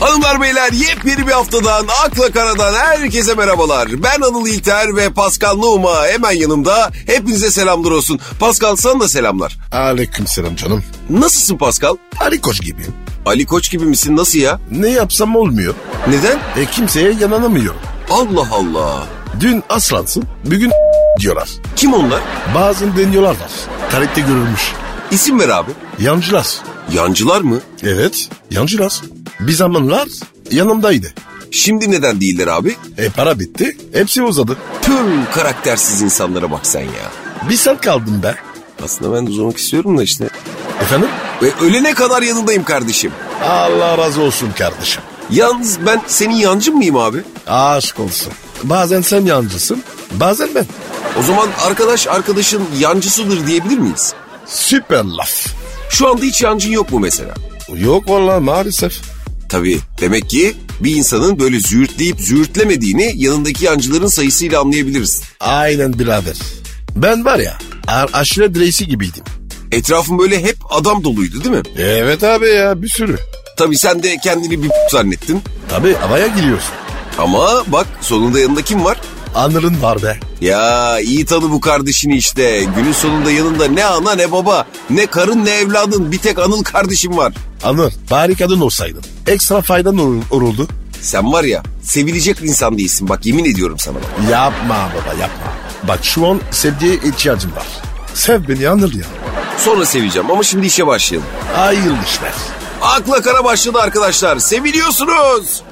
Hanımlar beyler yepyeni bir haftadan Akla Karadan herkese merhabalar. Ben Anıl İlter ve Pascal Numa hemen yanımda. Hepinize selamlar olsun. Pascal sana da selamlar. Aleyküm selam canım. Nasılsın Pascal? Ali Koç gibiyim. Ali Koç gibi misin nasıl ya? Ne yapsam olmuyor. Neden? E kimseye yananamıyorum. Allah Allah. Dün aslansın, bugün diyorlar. Kim onlar? Bazen deniyorlar. Tarihte görülmüş. İsim ver abi. Yancılar. Yancılar mı? Evet, yancılar. Bir zamanlar yanımdaydı. Şimdi neden değiller abi? E para bitti, hepsi uzadı. Tüm karaktersiz insanlara bak sen ya. Bir sen kaldın be. Aslında ben de uzamak istiyorum da işte. Efendim? Ve ölene kadar yanındayım kardeşim. Allah razı olsun kardeşim. Yalnız ben senin yancın mıyım abi? Aşk olsun. Bazen sen yancısın, bazen ben. O zaman arkadaş arkadaşın yancısıdır diyebilir miyiz? Süper laf. Şu anda hiç yancın yok mu mesela? Yok vallahi maalesef. Tabii demek ki bir insanın böyle züğürtleyip züğürtlemediğini yanındaki yancıların sayısıyla anlayabiliriz. Aynen birader. Ben var ya a- aşiret reisi gibiydim. Etrafın böyle hep adam doluydu değil mi? Evet abi ya bir sürü. Tabii sen de kendini bir zannettin. Tabii havaya giriyorsun. Ama bak sonunda yanında kim var? Anırın var be. Ya iyi tanı bu kardeşini işte. Günün sonunda yanında ne ana ne baba, ne karın ne evladın bir tek Anıl kardeşim var. Anır bari kadın olsaydın. Ekstra faydan olur, olurdu. Sen var ya sevilecek insan değilsin bak yemin ediyorum sana bak. Yapma baba yapma. Bak şu an sevgiye ihtiyacım var. Sev beni Anır ya. Sonra seveceğim ama şimdi işe başlayalım. Hayırlı işler. Akla kara başladı arkadaşlar. Seviliyorsunuz.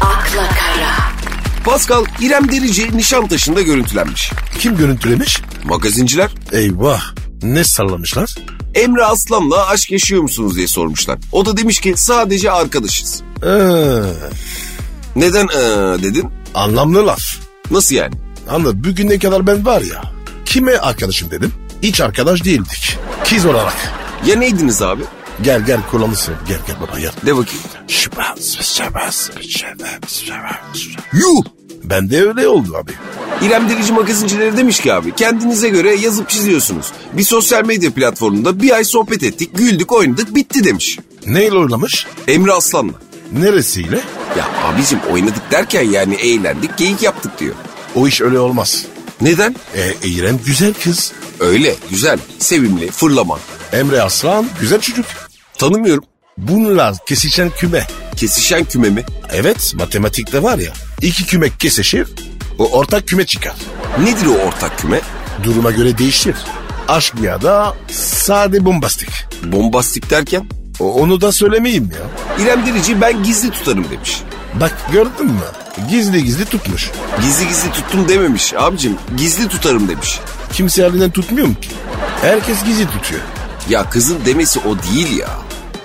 akla kara, Pascal İrem Derici Nişantaşı'nda görüntülenmiş. Kim görüntülemiş? Magazinciler Eyvah. Ne sallamışlar? Emre Aslan'la aşk yaşıyor musunuz diye sormuşlar. O da demiş ki sadece arkadaşız. Ee, Neden ee, dedin? anlamlı laf. Nasıl yani? Anladın bugüne kadar ben var ya. Kime arkadaşım dedim. Hiç arkadaş değildik. Kız olarak. Ya neydiniz abi? Gel gel kullanırsın. Gel gel baba gel. De bakayım. Yuh! Ben de öyle oldu abi. İrem Derici magazincileri demiş ki abi kendinize göre yazıp çiziyorsunuz. Bir sosyal medya platformunda bir ay sohbet ettik, güldük, oynadık, bitti demiş. Neyle oynamış? Emre Aslan'la. Neresiyle? Ya abicim oynadık derken yani eğlendik, geyik yaptık diyor. O iş öyle olmaz. Neden? E, İrem güzel kız. Öyle, güzel, sevimli, fırlama. Emre Aslan güzel çocuk. Tanımıyorum. Bunlar kesişen küme. Kesişen küme mi? Evet matematikte var ya. iki küme kesişir. O ortak küme çıkar. Nedir o ortak küme? Duruma göre değişir. Aşk ya da sade bombastik. Bombastik derken? O, onu da söylemeyeyim ya. İrem Derici ben gizli tutarım demiş. Bak gördün mü? Gizli gizli tutmuş. Gizli gizli tuttum dememiş abicim. Gizli tutarım demiş. Kimse elinden tutmuyor mu ki? Herkes gizli tutuyor. Ya kızın demesi o değil ya.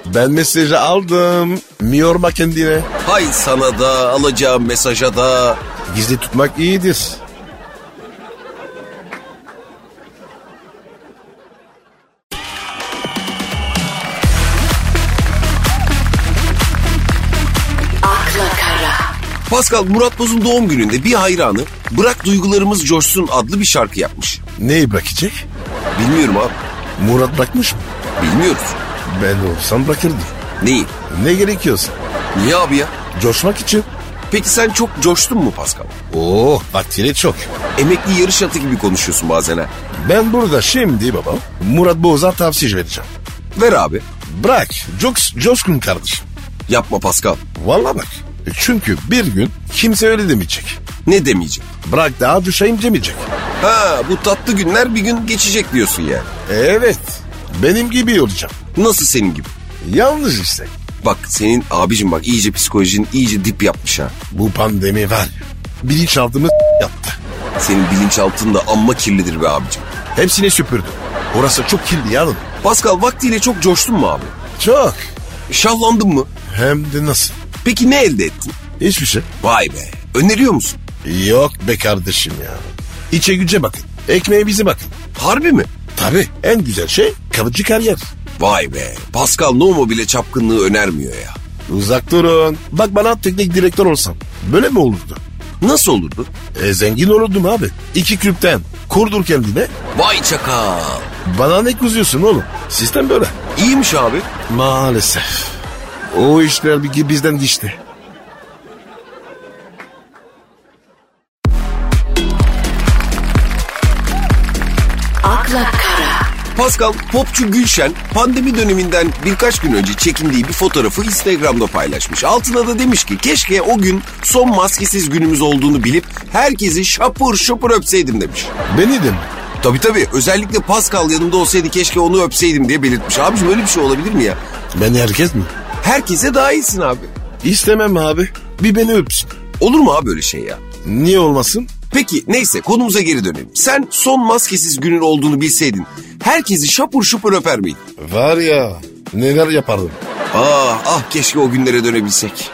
Ben mesajı aldım. Miyorma kendine. Hay sana da alacağım mesaja da. Gizli tutmak iyidir. akla kara, Pascal Murat Boz'un doğum gününde bir hayranı Bırak Duygularımız Coşsun adlı bir şarkı yapmış. Neyi bırakacak? Bilmiyorum abi. Murat bırakmış mı? Bilmiyoruz. Ben olsam bırakırdım. Neyi? Ne gerekiyorsa. Niye abi ya? Coşmak için. Peki sen çok coştun mu Pascal? Oo vaktini çok. Emekli yarış atı gibi konuşuyorsun bazen ha. Ben burada şimdi baba Murat Boz'a tavsiye vereceğim. Ver abi. Bırak. Cox, coşkun kardeşim. Yapma Pascal. Vallahi bak. Çünkü bir gün kimse öyle demeyecek. Ne demeyeceğim. Bırak daha düşeyim demeyecek. Ha bu tatlı günler bir gün geçecek diyorsun yani. Evet. Benim gibi olacağım. Nasıl senin gibi? Yalnız işte. Bak senin abicim bak iyice psikolojin iyice dip yapmış ha. Bu pandemi var. Bilinçaltımı yaptı. Senin bilinçaltın da amma kirlidir be abicim. Hepsini süpürdüm. Orası çok kirli yavrum. Pascal vaktiyle çok coştun mu abi? Çok. Şahlandın mı? Hem de nasıl? Peki ne elde ettin? Hiçbir şey. Vay be. Öneriyor musun? Yok be kardeşim ya. İçe güce bakın. Ekmeğe bize bakın. Harbi mi? Tabii en güzel şey kalıcı kariyer. Vay be. Pascal Nomo bile çapkınlığı önermiyor ya. Uzak durun. Bak bana teknik direktör olsam. Böyle mi olurdu? Nasıl olurdu? E, zengin olurdum abi. İki kulüpten. Kurdur kendine. Vay çakal. Bana ne kızıyorsun oğlum? Sistem böyle. İyiymiş abi. Maalesef. O işler bir- bizden geçti. Pascal, popçu Gülşen pandemi döneminden birkaç gün önce çekindiği bir fotoğrafı Instagram'da paylaşmış. Altına da demiş ki keşke o gün son maskesiz günümüz olduğunu bilip herkesi şapur şupur öpseydim demiş. Beni de mi? Tabii tabii özellikle Pascal yanımda olsaydı keşke onu öpseydim diye belirtmiş. Abiciğim öyle bir şey olabilir mi ya? Beni herkes mi? Herkese dahilsin abi. İstemem abi. Bir beni öpsün. Olur mu abi böyle şey ya? Niye olmasın? Peki neyse konumuza geri dönelim. Sen son maskesiz günün olduğunu bilseydin herkesi şapur şupur öper miydin? Var ya neler yapardım. Ah ah keşke o günlere dönebilsek.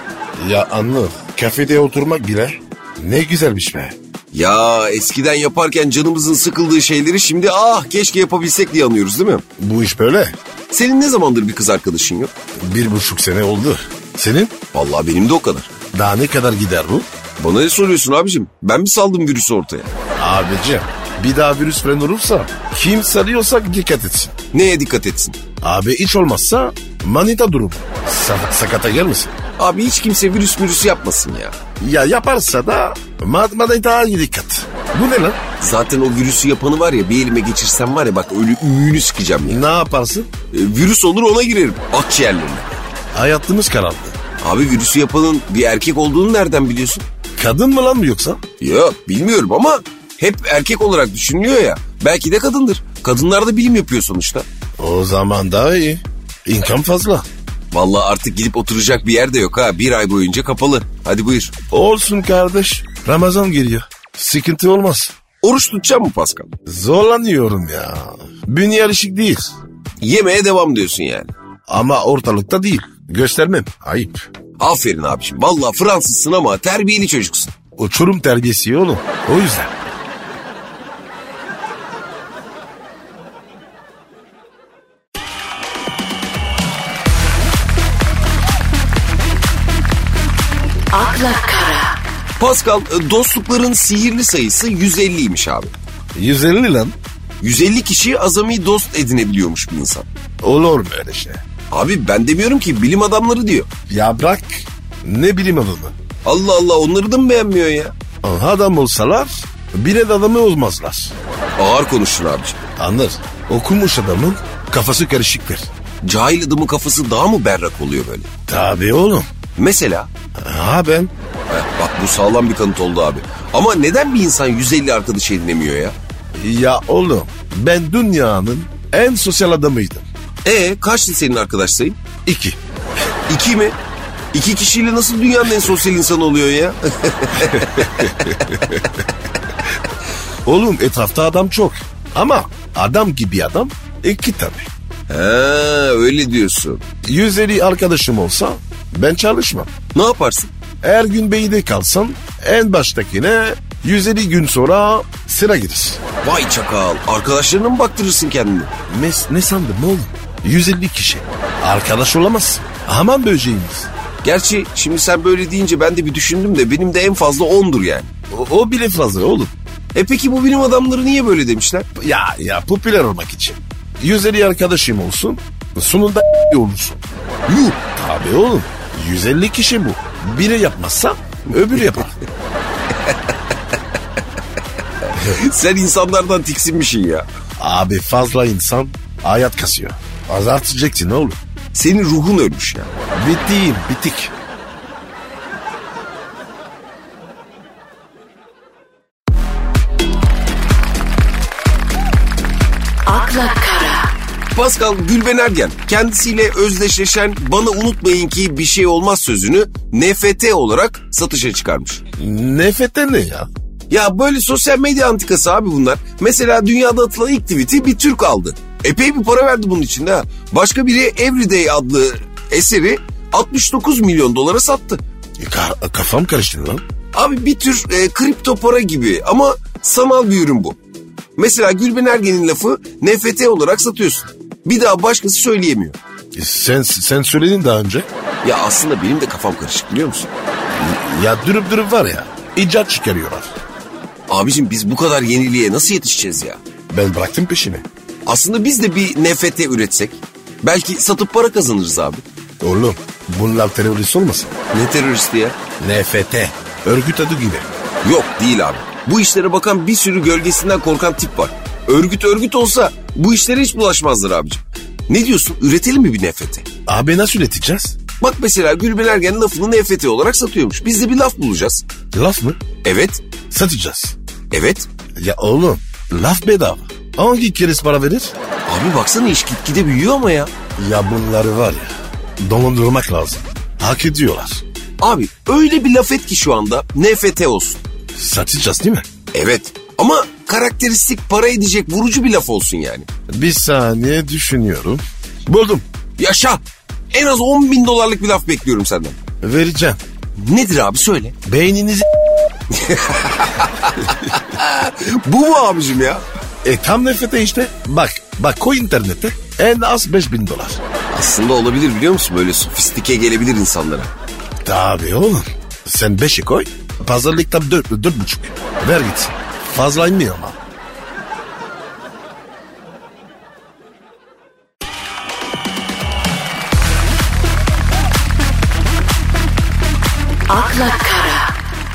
Ya anlı kafede oturmak bile ne güzelmiş be. Ya eskiden yaparken canımızın sıkıldığı şeyleri şimdi ah keşke yapabilsek diye anıyoruz değil mi? Bu iş böyle. Senin ne zamandır bir kız arkadaşın yok? Bir buçuk sene oldu. Senin? Vallahi benim de o kadar. Daha ne kadar gider bu? Bana ne soruyorsun abicim? Ben mi saldım virüsü ortaya? Abici bir daha virüs falan olursa kim sarıyorsa dikkat etsin. Neye dikkat etsin? Abi hiç olmazsa manita durum. Sa- sakata gelmesin. Abi hiç kimse virüs virüs yapmasın ya. Ya yaparsa da ma- manita dikkat. Bu ne lan? Zaten o virüsü yapanı var ya bir elime geçirsem var ya bak öyle ümüğünü sıkacağım ya. Ne yaparsın? E, virüs olur ona girerim akciğerlerine. Hayatımız karardı. Abi virüsü yapanın bir erkek olduğunu nereden biliyorsun? Kadın mı lan mı yoksa? Yok bilmiyorum ama hep erkek olarak düşünülüyor ya. Belki de kadındır. Kadınlar da bilim yapıyor sonuçta. O zaman daha iyi. İnkan fazla. Vallahi artık gidip oturacak bir yer de yok ha. Bir ay boyunca kapalı. Hadi buyur. Olsun kardeş. Ramazan geliyor. Sıkıntı olmaz. Oruç tutacağım mı Pascal? Zorlanıyorum ya. Bünye alışık değil. Yemeye devam diyorsun yani. Ama ortalıkta değil. Göstermem. Ayıp. Aferin abiciğim. Vallahi Fransızsın ama terbiyeli çocuksun. Uçurum terbiyesi oğlum. O yüzden. akla kara, Pascal e, dostlukların sihirli sayısı 150'ymiş abi. 150 lan. 150 kişi azami dost edinebiliyormuş bir insan. Olur mu öyle şey? Abi ben demiyorum ki bilim adamları diyor. Ya bırak. Ne bilim adamı. Allah Allah onları da mı beğenmiyor ya? Adam olsalar bile de adamı olmazlar. Ağır konuştun abiciğim. Anlar. Okumuş adamın kafası karışıktır. Cahil adamın kafası daha mı berrak oluyor böyle? Tabii oğlum. Mesela Ha ben Heh, bak bu sağlam bir kanıt oldu abi. Ama neden bir insan 150 arkadaş edinemiyor ya? Ya oğlum ben dünyanın en sosyal adamıydım. E kaçtı senin arkadaş sayın? İki. İki mi? İki kişiyle nasıl dünyanın en sosyal insanı oluyor ya? Oğlum etrafta adam çok. Ama adam gibi adam iki tabii. He öyle diyorsun. 150 arkadaşım olsa ben çalışmam. Ne yaparsın? Her gün beyde kalsam en baştakine 150 gün sonra sıra gider. Vay çakal. Arkadaşlarına mı baktırırsın kendini? Ne, ne sandın oğlum? 150 kişi. Arkadaş olamazsın. Aman böceğimiz. Gerçi şimdi sen böyle deyince ben de bir düşündüm de benim de en fazla 10'dur yani. O, o bile fazla oğlum. E peki bu bilim adamları niye böyle demişler? Ya ya popüler olmak için. 150 arkadaşım olsun. Sonunda olursun. Yuh. Tabii oğlum. 150 kişi bu. Biri yapmazsa öbürü yapar. sen insanlardan tiksinmişsin ya. Abi fazla insan hayat kasıyor. Azaltacaksın oğlum. Senin ruhun ölmüş ya. Bittiğim bitik. akla kara, Pascal Gülben Ergen kendisiyle özdeşleşen bana unutmayın ki bir şey olmaz sözünü NFT olarak satışa çıkarmış. Nefete ne ya? Ya böyle sosyal medya antikası abi bunlar. Mesela dünyada atılan ilk tweet'i bir Türk aldı. Epey bir para verdi bunun için ha. Başka biri Everyday adlı eseri 69 milyon dolara sattı. Ka- kafam karıştı lan. Abi bir tür e, kripto para gibi ama sanal bir ürün bu. Mesela Gülben Ergen'in lafı NFT olarak satıyorsun. Bir daha başkası söyleyemiyor. E, Sen sen söyledin daha önce. Ya aslında benim de kafam karışık biliyor musun? Ya durup durup var ya icat çıkarıyorlar. Abicim biz bu kadar yeniliğe nasıl yetişeceğiz ya? Ben bıraktım peşini. Aslında biz de bir NFT üretsek. Belki satıp para kazanırız abi. Oğlum bunlar terörist olmasın? Ne teröristi ya? NFT. Örgüt adı gibi. Yok değil abi. Bu işlere bakan bir sürü gölgesinden korkan tip var. Örgüt örgüt olsa bu işlere hiç bulaşmazlar abicim. Ne diyorsun üretelim mi bir NFT? Abi nasıl üreteceğiz? Bak mesela Gülben Ergen lafını NFT olarak satıyormuş. Biz de bir laf bulacağız. Laf mı? Evet, Satacağız. evet. Ya oğlum laf bedava. Hangi keriz para verir? Abi baksana iş gitgide büyüyor ama ya. Ya bunları var ya dolandırmak lazım. Hak ediyorlar. Abi öyle bir laf et ki şu anda NFT olsun. Satacağız değil mi? Evet ama karakteristik para edecek vurucu bir laf olsun yani. Bir saniye düşünüyorum. Buldum. Yaşa. En az 10 bin dolarlık bir laf bekliyorum senden. Vereceğim. Nedir abi söyle. Beyninizi... Bu mu abicim ya? E tam nefete işte. Bak, bak koy internete. En az 5000 dolar. Aslında olabilir biliyor musun? Böyle sofistike gelebilir insanlara. Tabii oğlum. Sen 5'i koy. Pazarlıkta 4, 4,5. Ver gitsin. Fazla inmiyor ama. akla kara,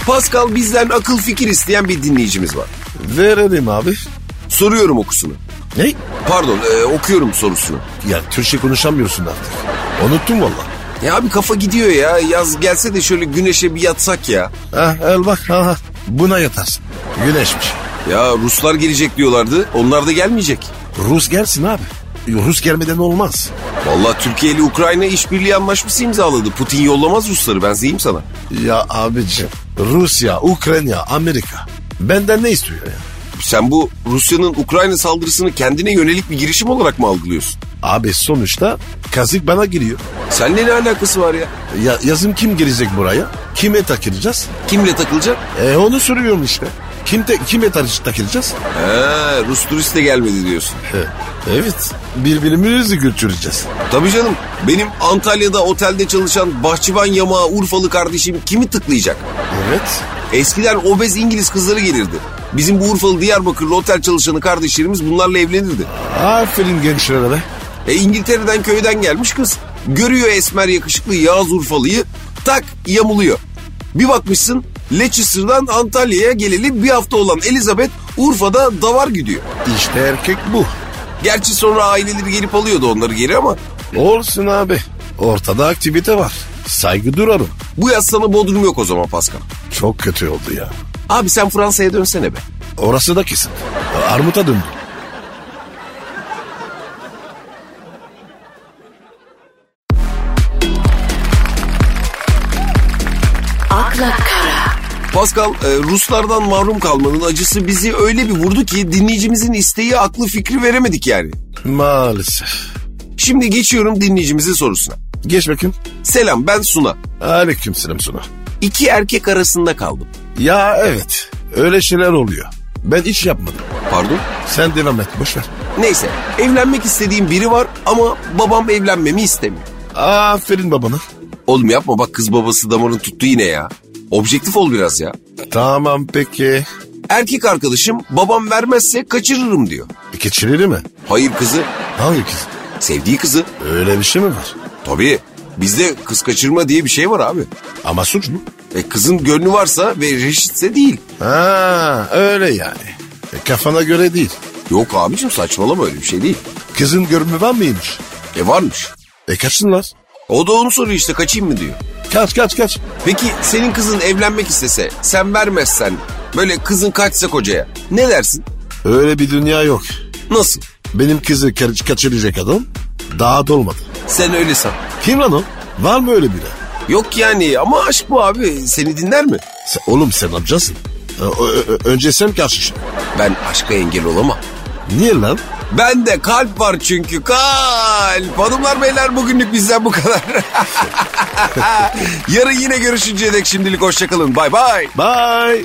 Pascal bizden akıl fikir isteyen bir dinleyicimiz var. Verelim abi. Soruyorum okusunu. Ne? Pardon e, okuyorum sorusunu. Ya Türkçe konuşamıyorsun artık. Unuttum valla. Ya abi kafa gidiyor ya. Yaz gelse de şöyle güneşe bir yatsak ya. Ha, el bak ha, ha. Buna yatarsın. Güneşmiş. Ya Ruslar gelecek diyorlardı. Onlar da gelmeyecek. Rus gelsin abi. Rus gelmeden olmaz. Vallahi Türkiye ile Ukrayna işbirliği anlaşması imzaladı. Putin yollamaz Rusları ben diyeyim sana. Ya abicim Rusya, Ukrayna, Amerika. Benden ne istiyor ya? Sen bu Rusya'nın Ukrayna saldırısını kendine yönelik bir girişim olarak mı algılıyorsun? Abi sonuçta kazık bana giriyor. Seninle ne alakası var ya? Ya yazın kim gelecek buraya? Kime takılacağız? Kimle takılacak? E onu soruyorum işte. Kim te, kime takılacağız? He, Rus turist de gelmedi diyorsun. He, evet. Birbirimizi götüreceğiz. Tabii canım. Benim Antalya'da otelde çalışan bahçıvan yamağı Urfalı kardeşim kimi tıklayacak? Evet. Eskiden obez İngiliz kızları gelirdi. Bizim bu Urfalı Diyarbakırlı otel çalışanı kardeşlerimiz bunlarla evlenirdi. Aferin gençlere be. E İngiltere'den köyden gelmiş kız. Görüyor esmer yakışıklı Yağız Urfalı'yı tak yamuluyor. Bir bakmışsın Leicester'dan Antalya'ya geleli bir hafta olan Elizabeth Urfa'da davar gidiyor. İşte erkek bu. Gerçi sonra aileleri gelip alıyordu onları geri ama Olsun abi. Ortada aktivite var. Saygı durarım. Bu yaz sana Bodrum yok o zaman Pascal. Çok kötü oldu ya. Abi sen Fransa'ya dönsene be. Orası da kesin. Armuta döndü. akla kara, Pascal e, Ruslardan mahrum kalmanın acısı bizi öyle bir vurdu ki dinleyicimizin isteği aklı fikri veremedik yani. Maalesef. Şimdi geçiyorum dinleyicimizin sorusuna. Geç bakayım. Selam ben Suna. Aleyküm selam Suna. İki erkek arasında kaldım. Ya evet. Öyle şeyler oluyor. Ben hiç yapmadım. Pardon? Sen devam et. Boş ver. Neyse evlenmek istediğim biri var ama babam evlenmemi istemiyor. Aferin babana. Oğlum yapma bak kız babası damarını tuttu yine ya. Objektif ol biraz ya. Tamam peki. Erkek arkadaşım babam vermezse kaçırırım diyor. Geçirir mi? Hayır kızı Hangi kız? sevdiği kızı. Öyle bir şey mi var? Tabii bizde kız kaçırma diye bir şey var abi. Ama suç mu? E kızın gönlü varsa ve reşitse değil. Ha öyle yani. E, kafana göre değil. Yok abicim saçmalama öyle bir şey değil. Kızın görümü var mıymış? E varmış. E kaçsınlar. O da onu soruyor işte kaçayım mı diyor. Kaç kaç kaç. Peki senin kızın evlenmek istese sen vermezsen böyle kızın kaçsa kocaya ne dersin? Öyle bir dünya yok. Nasıl? Benim kızı ka- kaçıracak adam daha dolmadı. Sen öyle san. Kim lan o? Var mı öyle biri? Yok yani ama aşk bu abi seni dinler mi? Sen, oğlum sen ö- önce sen karşı. Ben aşka engel olamam. Niye lan? Bende kalp var çünkü kalp. Hanımlar beyler bugünlük bizden bu kadar. Yarın yine görüşünceye dek şimdilik hoşçakalın. Bay bay. Bye.